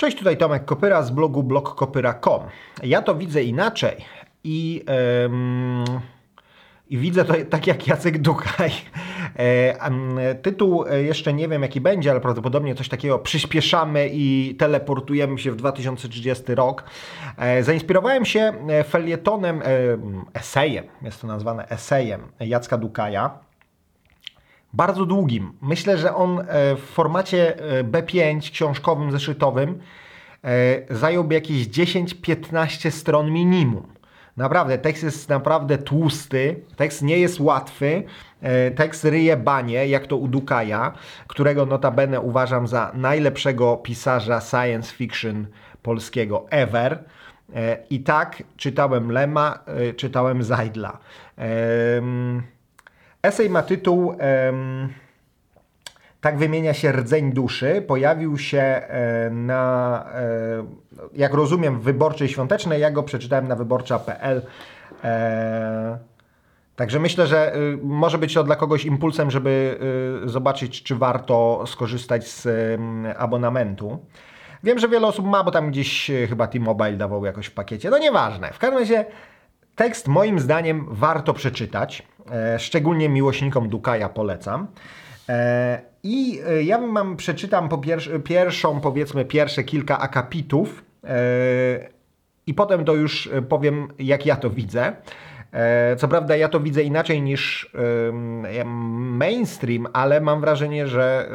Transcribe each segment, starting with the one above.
Cześć, tutaj Tomek Kopyra z blogu blogkopyra.com. Ja to widzę inaczej i, i widzę to tak jak Jacek Dukaj. E, tytuł jeszcze nie wiem jaki będzie, ale prawdopodobnie coś takiego przyspieszamy i teleportujemy się w 2030 rok. E, zainspirowałem się felietonem, e, esejem, jest to nazwane esejem Jacka Dukaja bardzo długim. Myślę, że on e, w formacie e, B5 książkowym, zeszytowym e, zająłby jakieś 10-15 stron minimum. Naprawdę, tekst jest naprawdę tłusty, tekst nie jest łatwy, tekst ryje banie, jak to u Dukaja, którego notabene uważam za najlepszego pisarza science fiction polskiego ever. I tak czytałem Lema, czytałem Zajdla. Esej ma tytuł um, Tak wymienia się rdzeń duszy. Pojawił się e, na, e, jak rozumiem, w Wyborczej Świątecznej. Ja go przeczytałem na wyborcza.pl. E, także myślę, że y, może być to dla kogoś impulsem, żeby y, zobaczyć, czy warto skorzystać z abonamentu. Wiem, że wiele osób ma, bo tam gdzieś chyba T-Mobile dawał jakoś w pakiecie. No nieważne. W każdym razie tekst moim zdaniem warto przeczytać. E, szczególnie miłośnikom Dukaja polecam. E, I e, ja mam przeczytam po pierwszą, powiedzmy, pierwsze kilka akapitów i potem to już powiem, jak ja to widzę. Co prawda, ja to widzę inaczej niż mainstream, ale mam wrażenie, że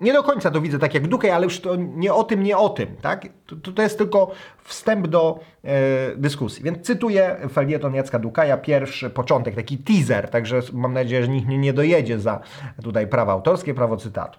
nie do końca to widzę tak jak Dukej, ale już to nie o tym, nie o tym. Tak? To, to jest tylko wstęp do e, dyskusji. Więc cytuję felieton Jacka Dukaja, pierwszy początek, taki teaser, także mam nadzieję, że nikt nie, nie dojedzie za tutaj prawa autorskie, prawo cytatu.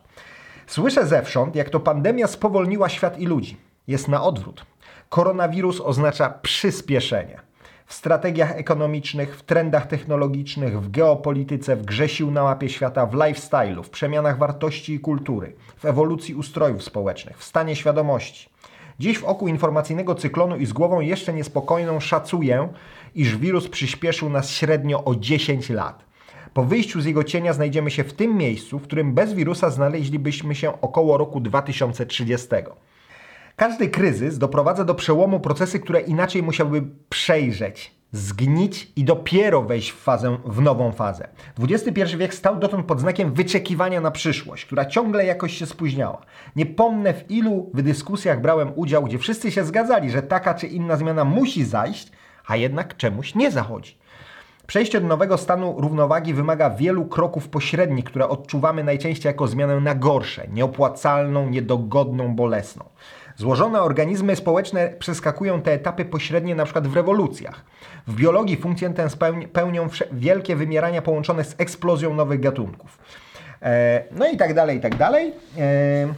Słyszę zewsząd, jak to pandemia spowolniła świat i ludzi. Jest na odwrót. Koronawirus oznacza przyspieszenie w strategiach ekonomicznych, w trendach technologicznych, w geopolityce, w grze sił na mapie świata, w lifestyle'u, w przemianach wartości i kultury, w ewolucji ustrojów społecznych, w stanie świadomości. Dziś w oku informacyjnego cyklonu i z głową jeszcze niespokojną szacuję, iż wirus przyspieszył nas średnio o 10 lat. Po wyjściu z jego cienia znajdziemy się w tym miejscu, w którym bez wirusa znaleźlibyśmy się około roku 2030. Każdy kryzys doprowadza do przełomu procesy, które inaczej musiałby przejrzeć, zgnić i dopiero wejść w, fazę, w nową fazę. XXI wiek stał dotąd pod znakiem wyczekiwania na przyszłość, która ciągle jakoś się spóźniała. Nie pomnę w ilu dyskusjach brałem udział, gdzie wszyscy się zgadzali, że taka czy inna zmiana musi zajść, a jednak czemuś nie zachodzi. Przejście do nowego stanu równowagi wymaga wielu kroków pośrednich, które odczuwamy najczęściej jako zmianę na gorsze, nieopłacalną, niedogodną, bolesną. Złożone organizmy społeczne przeskakują te etapy pośrednie na przykład w rewolucjach. W biologii funkcję tę pełnią wielkie wymierania połączone z eksplozją nowych gatunków. E, no i tak dalej, i tak dalej. E,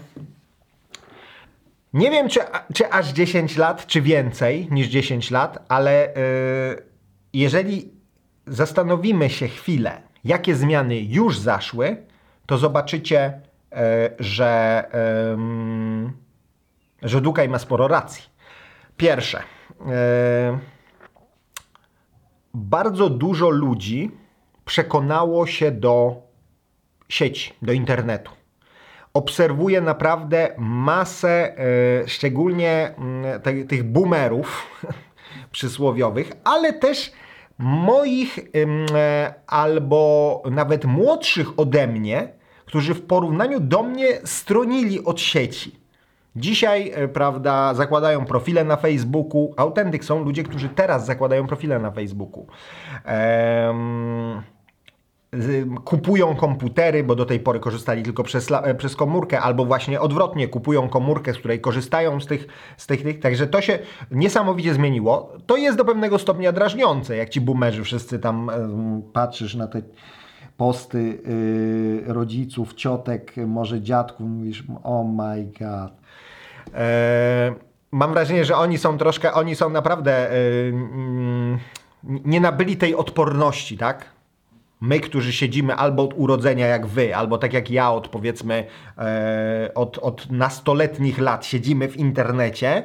nie wiem, czy, czy aż 10 lat, czy więcej niż 10 lat, ale e, jeżeli zastanowimy się chwilę, jakie zmiany już zaszły, to zobaczycie, że że Dukaj ma sporo racji. Pierwsze, e, bardzo dużo ludzi przekonało się do sieci, do internetu. Obserwuję naprawdę masę, e, szczególnie mm, tych boomerów przysłowiowych, ale też moich e, albo nawet młodszych ode mnie, którzy w porównaniu do mnie stronili od sieci. Dzisiaj, e, prawda, zakładają profile na Facebooku. Autentyk są ludzie, którzy teraz zakładają profile na Facebooku. Kupują komputery, bo do tej pory korzystali tylko przez, e, przez komórkę, albo właśnie odwrotnie, kupują komórkę, z której korzystają z tych, z tych, tych. Także to się niesamowicie zmieniło. To jest do pewnego stopnia drażniące, jak ci boomerzy wszyscy tam e, patrzysz na te posty y, rodziców, ciotek, może dziadków, mówisz, oh my god. E, mam wrażenie, że oni są troszkę, oni są naprawdę e, mm, nie nabyli tej odporności, tak? My, którzy siedzimy albo od urodzenia jak wy, albo tak jak ja od powiedzmy e, od, od nastoletnich lat siedzimy w internecie,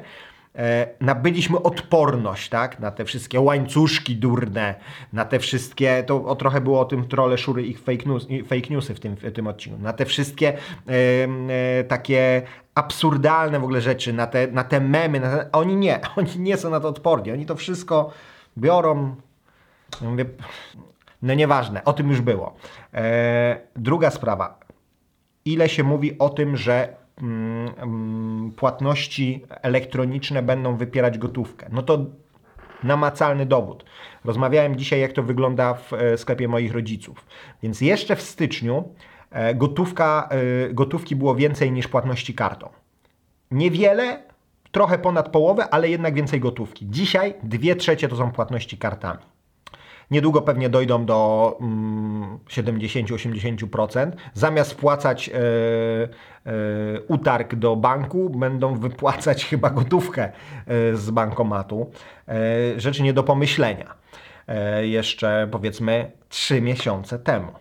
e, nabyliśmy odporność, tak? Na te wszystkie łańcuszki durne, na te wszystkie, to o, trochę było o tym trole szury ich fake, news, fake newsy w tym, w tym odcinku, na te wszystkie e, e, takie absurdalne w ogóle rzeczy, na te, na te memy, na te, oni nie, oni nie są na to odporni, oni to wszystko biorą, ja mówię, no nieważne, o tym już było. E, druga sprawa, ile się mówi o tym, że mm, mm, płatności elektroniczne będą wypierać gotówkę. No to namacalny dowód. Rozmawiałem dzisiaj, jak to wygląda w e, sklepie moich rodziców. Więc jeszcze w styczniu gotówka, e, gotówki było więcej niż płatności kartą. Niewiele, trochę ponad połowę, ale jednak więcej gotówki. Dzisiaj dwie trzecie to są płatności kartami. Niedługo pewnie dojdą do mm, 70-80%. Zamiast wpłacać e, e, utarg do banku, będą wypłacać chyba gotówkę e, z bankomatu. E, rzecz nie do pomyślenia. E, jeszcze powiedzmy 3 miesiące temu.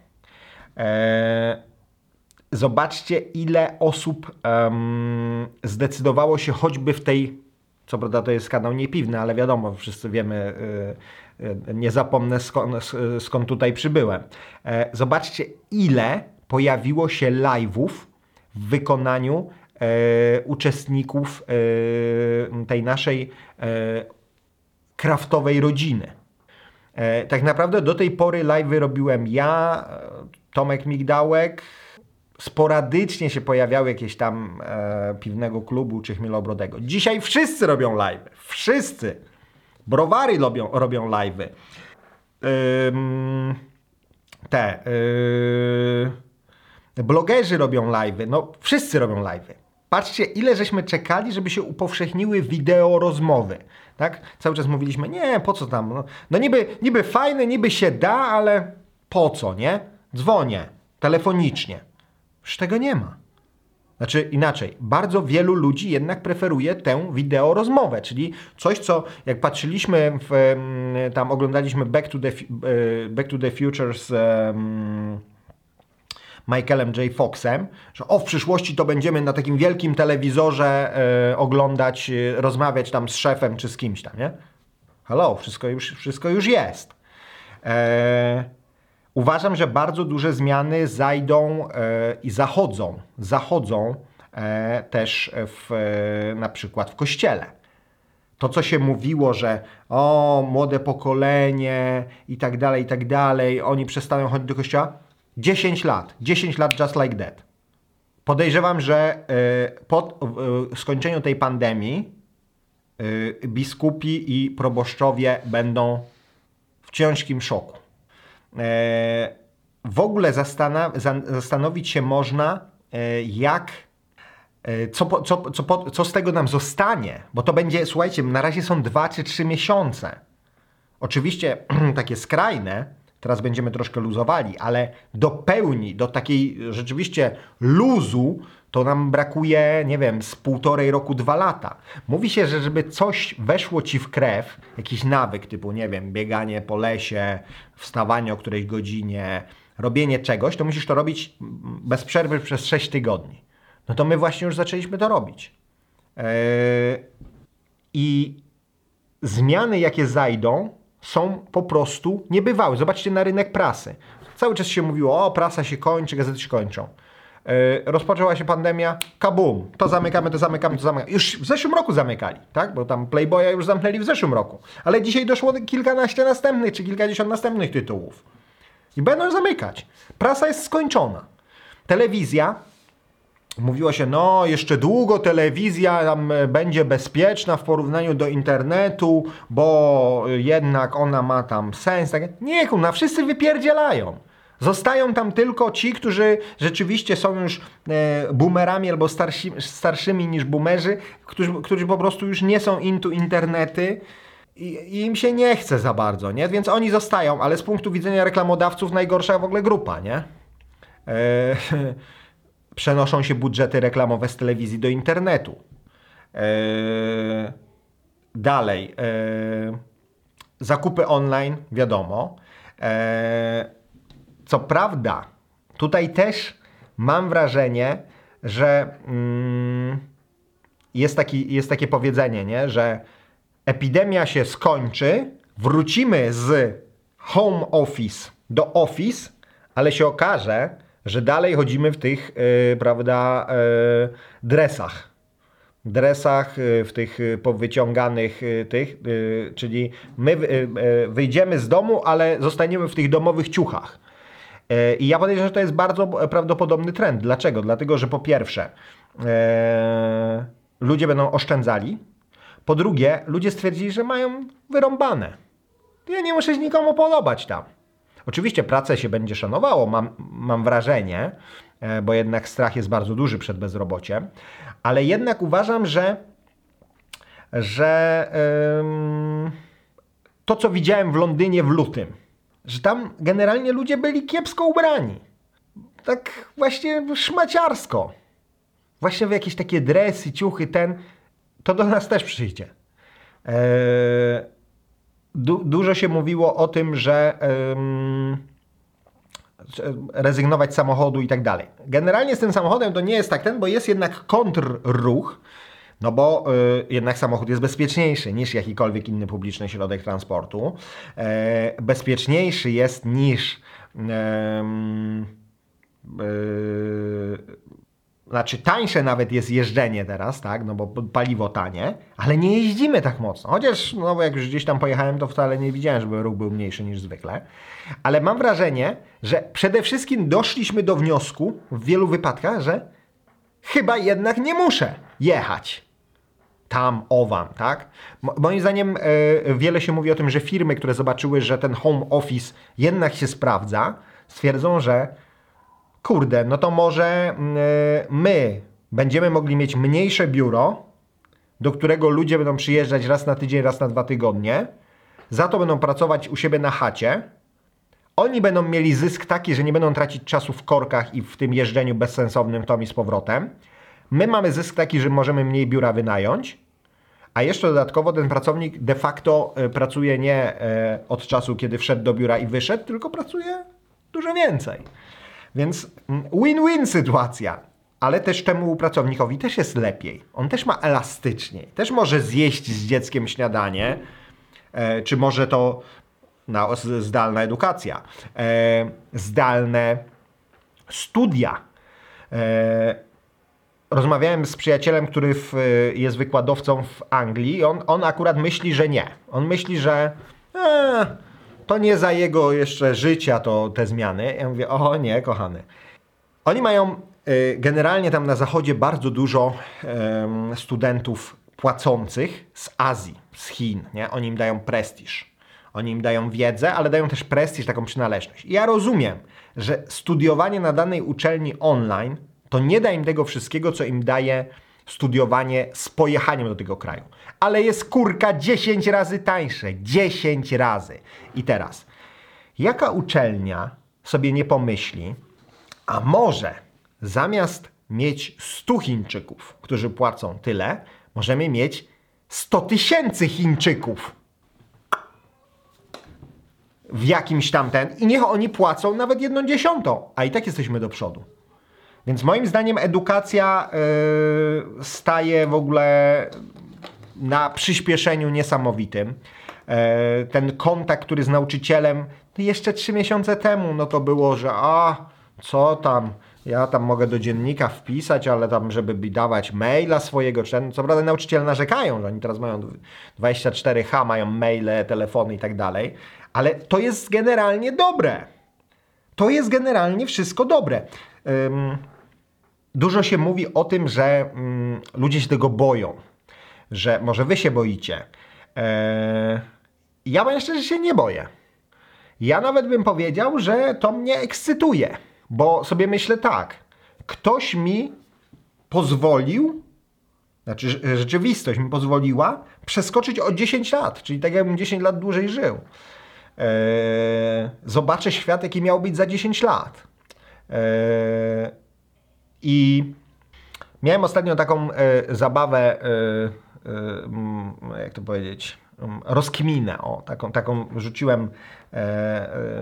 E, zobaczcie, ile osób zdecydowało się choćby w tej, co prawda to jest kanał niepiwny, ale wiadomo, wszyscy wiemy, y, y, nie zapomnę skąd, skąd tutaj przybyłem. E, zobaczcie, ile pojawiło się live'ów w wykonaniu e, uczestników e, tej naszej e, kraftowej rodziny. E, tak naprawdę do tej pory live robiłem ja, e, Tomek Migdałek. Sporadycznie się pojawiały jakieś tam e, piwnego klubu czy chmielobrodego. Dzisiaj wszyscy robią live. Wszyscy. Browary robią, robią live. Ym, te. Yy, blogerzy robią live. No, wszyscy robią live. Patrzcie, ile żeśmy czekali, żeby się upowszechniły wideo rozmowy. Tak? Cały czas mówiliśmy, nie, po co tam? No, no niby, niby fajne, niby się da, ale po co, nie? Dzwonię telefonicznie. Już tego nie ma. Znaczy inaczej, bardzo wielu ludzi jednak preferuje tę wideo rozmowę, czyli coś, co jak patrzyliśmy, w, tam oglądaliśmy Back to the, e, Back to the Future z em, Michaelem J. Foxem, że o w przyszłości to będziemy na takim wielkim telewizorze e, oglądać, e, rozmawiać tam z szefem czy z kimś tam, nie? Hello, wszystko już, wszystko już jest. E, uważam, że bardzo duże zmiany zajdą e, i zachodzą, zachodzą e, też w, e, na przykład w kościele. To, co się mówiło, że o, młode pokolenie i tak dalej, i tak dalej, oni przestaną chodzić do kościoła. 10 lat, 10 lat just like that. Podejrzewam, że e, po e, skończeniu tej pandemii e, biskupi i proboszczowie będą w ciężkim szoku. W ogóle zastanowić się można, jak, co, co, co, co z tego nam zostanie, bo to będzie, słuchajcie, na razie są dwa czy trzy miesiące. Oczywiście takie skrajne, teraz będziemy troszkę luzowali, ale do pełni, do takiej rzeczywiście luzu, to nam brakuje, nie wiem, z półtorej roku, dwa lata. Mówi się, że żeby coś weszło ci w krew, jakiś nawyk typu, nie wiem, bieganie po lesie, wstawanie o którejś godzinie, robienie czegoś, to musisz to robić bez przerwy przez 6 tygodni. No to my właśnie już zaczęliśmy to robić. Eee, I zmiany, jakie zajdą, są po prostu niebywałe. Zobaczcie na rynek prasy. Cały czas się mówiło, o, prasa się kończy, gazety się kończą. Yy, rozpoczęła się pandemia, kabum, to zamykamy, to zamykamy, to zamykamy. Już w zeszłym roku zamykali, tak? Bo tam Playboya już zamknęli w zeszłym roku. Ale dzisiaj doszło do kilkanaście następnych, czy kilkadziesiąt następnych tytułów. I będą zamykać. Prasa jest skończona. Telewizja Mówiło się, no jeszcze długo telewizja tam e, będzie bezpieczna w porównaniu do internetu, bo e, jednak ona ma tam sens. Tak? Nie, kurwa, wszyscy wypierdzielają. Zostają tam tylko ci, którzy rzeczywiście są już e, boomerami albo starsi, starszymi niż boomerzy, którzy, którzy po prostu już nie są into internety i, i im się nie chce za bardzo, nie? Więc oni zostają, ale z punktu widzenia reklamodawców najgorsza w ogóle grupa, nie? E, przenoszą się budżety reklamowe z telewizji do internetu. Eee, dalej. Eee, zakupy online, wiadomo. Eee, co prawda, tutaj też mam wrażenie, że mm, jest, taki, jest takie powiedzenie, nie? że epidemia się skończy, wrócimy z home office do office, ale się okaże, że dalej chodzimy w tych, yy, prawda, yy, dresach. Dresach, yy, w tych powyciąganych tych, czyli my wyjdziemy z domu, ale zostaniemy w tych domowych ciuchach. I ja podejrzewam, że to jest bardzo prawdopodobny trend. Dlaczego? Dlatego, że po pierwsze, ludzie będą oszczędzali. Po drugie, ludzie stwierdzili, że mają wyrąbane. Ja nie muszę się nikomu podobać tam. Oczywiście pracę się będzie szanowało, mam, mam wrażenie, e, bo jednak strach jest bardzo duży przed bezrobociem, ale jednak uważam, że, że ym, to, co widziałem w Londynie w lutym, że tam generalnie ludzie byli kiepsko ubrani. Tak właśnie szmaciarsko. Właśnie w jakieś takie dresy, ciuchy, ten, to do nas też przyjdzie. Eee, du dużo się mówiło o tym, że ym, rezygnować z samochodu i tak dalej. Generalnie z tym samochodem to nie jest tak ten, bo jest jednak kontrruch, no bo y, jednak samochód jest bezpieczniejszy niż jakikolwiek inny publiczny środek transportu. E, bezpieczniejszy jest niż znaczy tańsze nawet jest jeżdżenie teraz, tak, no bo paliwo tanie, ale nie jeździmy tak mocno. Chociaż, no bo jak już gdzieś tam pojechałem, to wcale nie widziałem, żeby ruch był mniejszy niż zwykle. Ale mam wrażenie, że przede wszystkim doszliśmy do wniosku w wielu wypadkach, że chyba jednak nie muszę jechać tam, owam, tak? Moim zdaniem yy, wiele się mówi o tym, że firmy, które zobaczyły, że ten home office jednak się sprawdza, stwierdzą, że kurde, no to może mm, e, my będziemy mogli mieć mniejsze biuro, do którego ludzie będą przyjeżdżać raz na tydzień, raz na dwa tygodnie, za to będą pracować u siebie na chacie. Oni będą mieli zysk taki, że nie będą tracić czasu w korkach i w tym jeżdżeniu bezsensownym tom i z powrotem. My mamy zysk taki, że możemy mniej biura wynająć, a jeszcze dodatkowo ten pracownik de facto e, pracuje nie e, od czasu, kiedy wszedł do biura i wyszedł, tylko pracuje dużo więcej. Więc mm, win-win sytuacja. Ale też temu pracownikowi też jest lepiej. On też ma elastyczniej. Też może zjeść z dzieckiem śniadanie, e, czy może to na, zdalna edukacja, e, zdalne studia. E, rozmawiałem z przyjacielem, który w, jest wykładowcą w Anglii. On, on akurat myśli, że nie. On myśli, że e, to nie za jego jeszcze życia to te zmiany. Ja mówię, o nie, kochany. Oni mają y, generalnie tam na zachodzie bardzo dużo studentów płacących z Azji, z Chin. Nie? Oni im dają prestiż. Oni im dają wiedzę, ale dają też prestiż, taką przynależność. I ja rozumiem, że studiowanie na danej uczelni online to nie da im tego wszystkiego, co im daje studiowanie z pojechaniem do tego kraju. Ale jest kurka 10 razy tańsze. 10 razy. I teraz, jaka uczelnia sobie nie pomyśli, a może zamiast mieć 100 Chińczyków, którzy płacą tyle, możemy mieć 100 tysięcy Chińczyków w jakimś tamten i niech oni płacą nawet jedną dziesiątą, a i tak jesteśmy do przodu. Więc moim zdaniem edukacja yy, staje w ogóle na przyspieszeniu niesamowitym. Yy, ten kontakt, który z nauczycielem, jeszcze trzy miesiące temu, no to było, że a, co tam, ja tam mogę do dziennika wpisać, ale tam, żeby dawać maila swojego, co prawda nauczyciele narzekają, że oni teraz mają 24H, mają maile, telefony i tak dalej, ale to jest generalnie dobre. To jest generalnie wszystko dobre. Dużo się mówi o tym, że mm, ludzie się tego boją, że może wy się boicie. Eee, ja powiem szczerze, się nie boję. Ja nawet bym powiedział, że to mnie ekscytuje, bo sobie myślę tak, ktoś mi pozwolił, znaczy rzeczywistość mi pozwoliła przeskoczyć o 10 lat, czyli tak jakbym 10 lat dłużej żył. Eee, zobaczę świat, jaki miał być za 10 lat. Eee, I miałem ostatnio taką e, zabawę, e, e, jak to powiedzieć, rozkminę. O, taką, taką rzuciłem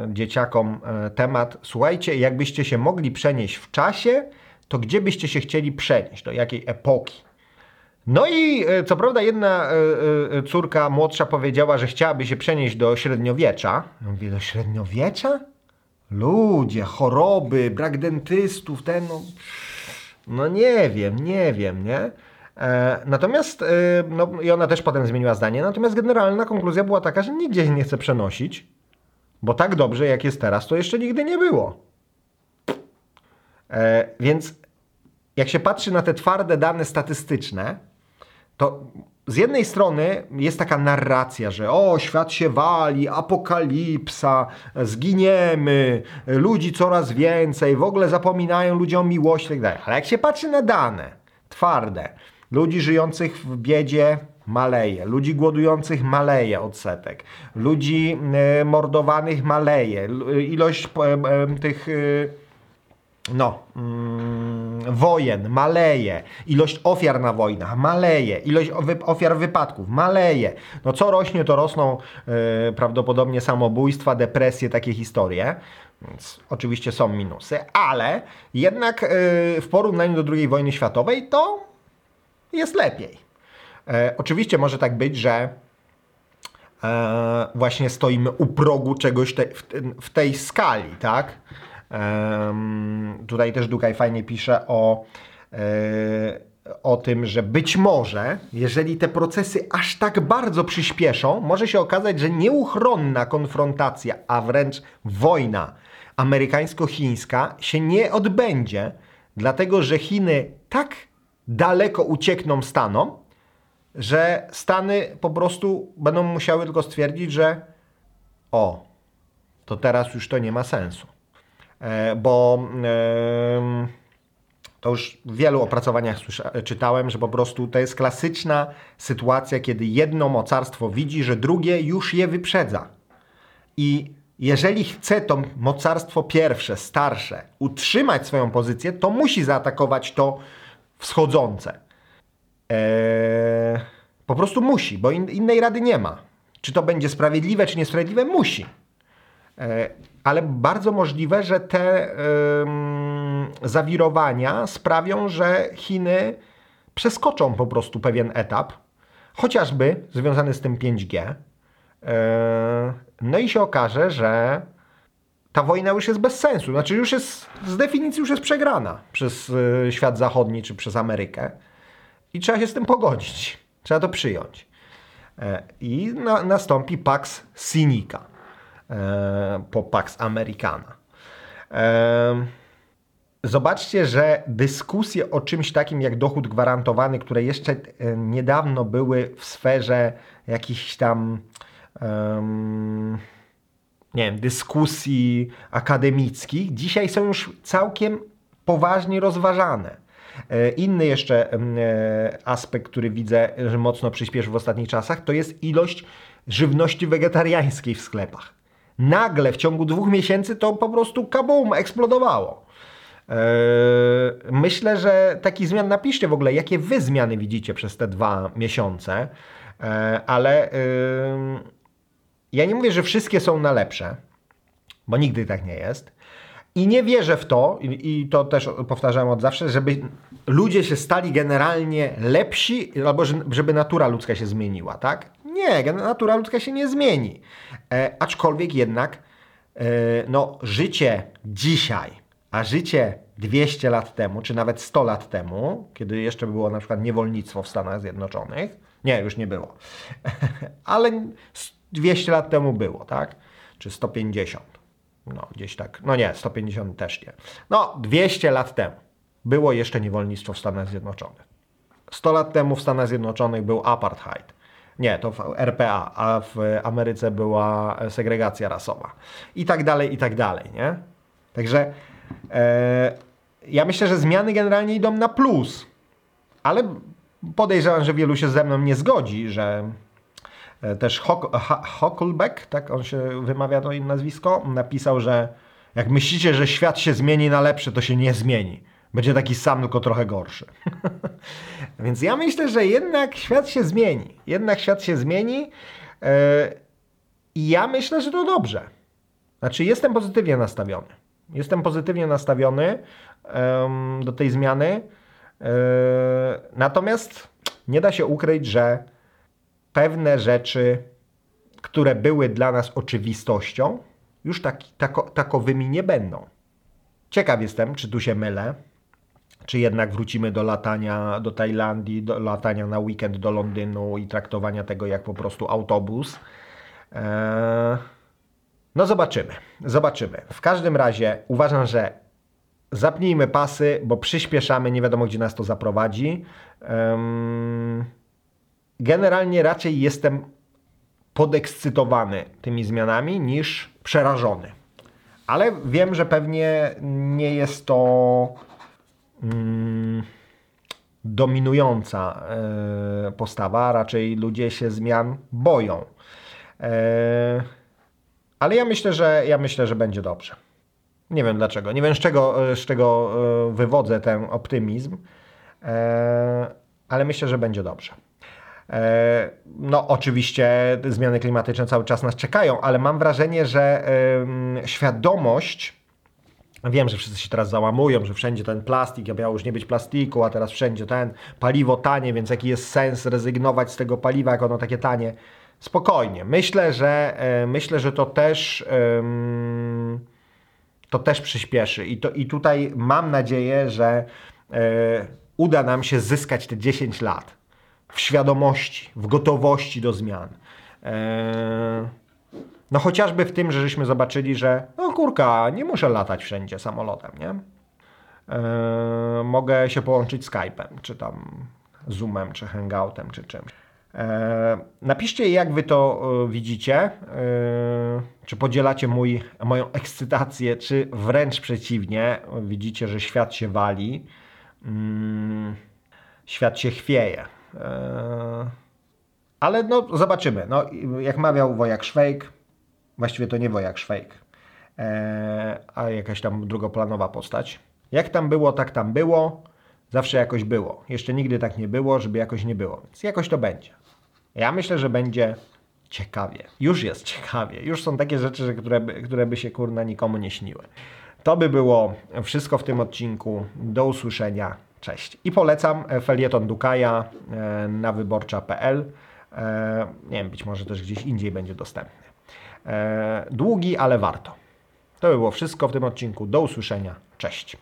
dzieciakom temat. Słuchajcie, jakbyście się mogli przenieść w czasie, to gdzie byście się chcieli przenieść? Do jakiej epoki? No i e, co prawda jedna e, e, córka młodsza powiedziała, że chciałaby się przenieść do średniowiecza. Ja mówię, do średniowiecza? Ludzie, choroby, brak dentystów, ten no... No nie wiem, nie wiem, nie? E, natomiast, e, no i ona też potem zmieniła zdanie, natomiast generalna konkluzja była taka, że nigdzie nie chce przenosić, bo tak dobrze jak jest teraz, to jeszcze nigdy nie było. E, więc jak się patrzy na te twarde dane statystyczne, to z jednej strony jest taka narracja, że o, świat się wali, apokalipsa, zginiemy, ludzi coraz więcej, w ogóle zapominają ludziom o miłości itd. Tak Ale jak się patrzy na dane twarde, ludzi żyjących w biedzie maleje, ludzi głodujących maleje odsetek, ludzi e, mordowanych maleje, ilość e, tych... No, mm, wojen maleje, ilość ofiar na wojnach maleje, ilość ofiar wypadków maleje. No co rośnie, to rosną yy, prawdopodobnie samobójstwa, depresje, takie historie. Więc oczywiście są minusy, ale jednak yy, w porównaniu do II wojny światowej to jest lepiej. Yy, oczywiście może tak być, że właśnie stoimy u progu czegoś te, w, w tej skali, tak? Tutaj też Dukaj fajnie pisze o, e, o tym, że być może, jeżeli te procesy aż tak bardzo przyspieszą, może się okazać, że nieuchronna konfrontacja, a wręcz wojna amerykańsko-chińska się nie odbędzie, dlatego że Chiny tak daleko uciekną Stanom, że Stany po prostu będą musiały tylko stwierdzić, że o, to teraz już to nie ma sensu. E, bo to już w wielu opracowaniach czytałem, że po prostu to jest klasyczna sytuacja, kiedy jedno mocarstwo widzi, że drugie już je wyprzedza. I jeżeli chce to mocarstwo pierwsze, starsze, utrzymać swoją pozycję, to musi zaatakować to wschodzące. Eee, po prostu musi, bo in, innej rady nie ma. Czy to będzie sprawiedliwe, czy niesprawiedliwe? Musi. Eee, ale bardzo możliwe, że te zawirowania sprawią, że Chiny przeskoczą po prostu pewien etap, chociażby związany z tym 5G. E, no i się okaże, że ta wojna już jest bez sensu. Znaczy już jest, z definicji już jest przegrana przez e, świat zachodni czy przez Amerykę. I trzeba się z tym pogodzić. Trzeba to przyjąć. E, I na, nastąpi Pax Sinica. E, po Pax Americana. E, zobaczcie, że dyskusje o czymś takim jak dochód gwarantowany, które jeszcze e, niedawno były w sferze jakichś tam nie wiem, dyskusji akademickich, dzisiaj są już całkiem poważnie rozważane. Inny jeszcze aspekt, który widzę, że mocno przyspieszył w ostatnich czasach, to jest ilość żywności wegetariańskiej w sklepach nagle w ciągu dwóch miesięcy to po prostu kabum, eksplodowało. Eee, myślę, że taki zmian napiszcie w ogóle, jakie wy zmiany widzicie przez te dwa miesiące, eee, ale ja nie mówię, że wszystkie są na lepsze, bo nigdy tak nie jest. I nie wierzę w to, i to też powtarzałem od zawsze, żeby ludzie się stali generalnie lepsi, albo żeby natura ludzka się zmieniła, tak? Nie, natura ludzka się nie zmieni. E, aczkolwiek jednak e, no, życie dzisiaj, a życie 200 lat temu, czy nawet 100 lat temu, kiedy jeszcze było na przykład niewolnictwo w Stanach Zjednoczonych, nie, już nie było, ale 200 lat temu było, tak? Czy 150. No, gdzieś tak. No nie, 150 też nie. No, 200 lat temu było jeszcze niewolnictwo w Stanach Zjednoczonych. 100 lat temu w Stanach Zjednoczonych był apartheid. Nie, to w RPA, a w Ameryce była segregacja rasowa. I tak dalej, i tak dalej, nie? Także e, ja myślę, że zmiany generalnie idą na plus, ale podejrzewam, że wielu się ze mną nie zgodzi, że e, też Huckleback, tak on się wymawia to im nazwisko, napisał, że jak myślicie, że świat się zmieni na lepsze, to się nie zmieni. Będzie taki sam, tylko trochę gorszy. Więc ja myślę, że jednak świat się zmieni. Jednak świat się zmieni e, i ja myślę, że to dobrze. Znaczy, jestem pozytywnie nastawiony. Jestem pozytywnie nastawiony do tej zmiany. E, natomiast nie da się ukryć, że pewne rzeczy, które były dla nas oczywistością, już tak, tako, takowymi nie będą. Ciekaw jestem, czy tu się mylę, czy jednak wrócimy do latania do Tajlandii, do latania na weekend do Londynu i traktowania tego jak po prostu autobus. Eee, no zobaczymy, zobaczymy. W każdym razie uważam, że zapnijmy pasy, bo przyspieszamy, nie wiadomo gdzie nas to zaprowadzi. Em, Generalnie raczej jestem podekscytowany tymi zmianami niż przerażony. Ale wiem, że pewnie nie jest to mm, dominująca e, postawa, raczej ludzie się zmian boją. E, ale ja myślę, że ja myślę, że będzie dobrze. Nie wiem dlaczego. Nie wiem z czego, z czego e, wywodzę ten optymizm, e, ale myślę, że będzie dobrze. E, No, oczywiście zmiany klimatyczne cały czas nas czekają, ale mam wrażenie, że świadomość. Wiem, że wszyscy się teraz załamują, że wszędzie ten plastik, ja miało już nie być plastiku, a teraz wszędzie ten paliwo tanie, więc jaki jest sens rezygnować z tego paliwa, jak ono takie tanie? Spokojnie. Myślę, że e, myślę, że to też to też przyspieszy. I, to, I tutaj mam nadzieję, że e, uda nam się zyskać te 10 lat w świadomości, w gotowości do zmian. No chociażby w tym, że żeśmy zobaczyli, że no kurka, nie muszę latać wszędzie samolotem, nie? E, mogę się połączyć Skype'em, czy tam Zoomem, czy Hangoutem, czy czymś. E, napiszcie, jak wy to e, widzicie. Czy podzielacie mój, moją ekscytację, czy wręcz przeciwnie, widzicie, że świat się wali, mm, świat się chwieje. Ale no, zobaczymy. No, jak mawiał Wojak Szwejk, właściwie to nie Wojak Szwejk, e, a jakaś tam drugoplanowa postać. Jak tam było, tak tam było. Zawsze jakoś było. Jeszcze nigdy tak nie było, żeby jakoś nie było. Więc jakoś to będzie. Ja myślę, że będzie ciekawie. Już jest ciekawie. Już są takie rzeczy, które, by, które by się kurna nikomu nie śniły. To by było wszystko w tym odcinku. Do usłyszenia. Cześć. I polecam e, felieton Dukaja e, na wyborcza.pl. Nie wiem, być może też gdzieś indziej będzie dostępny. E, Długi, ale warto. To by było wszystko w tym odcinku. Do usłyszenia. Cześć.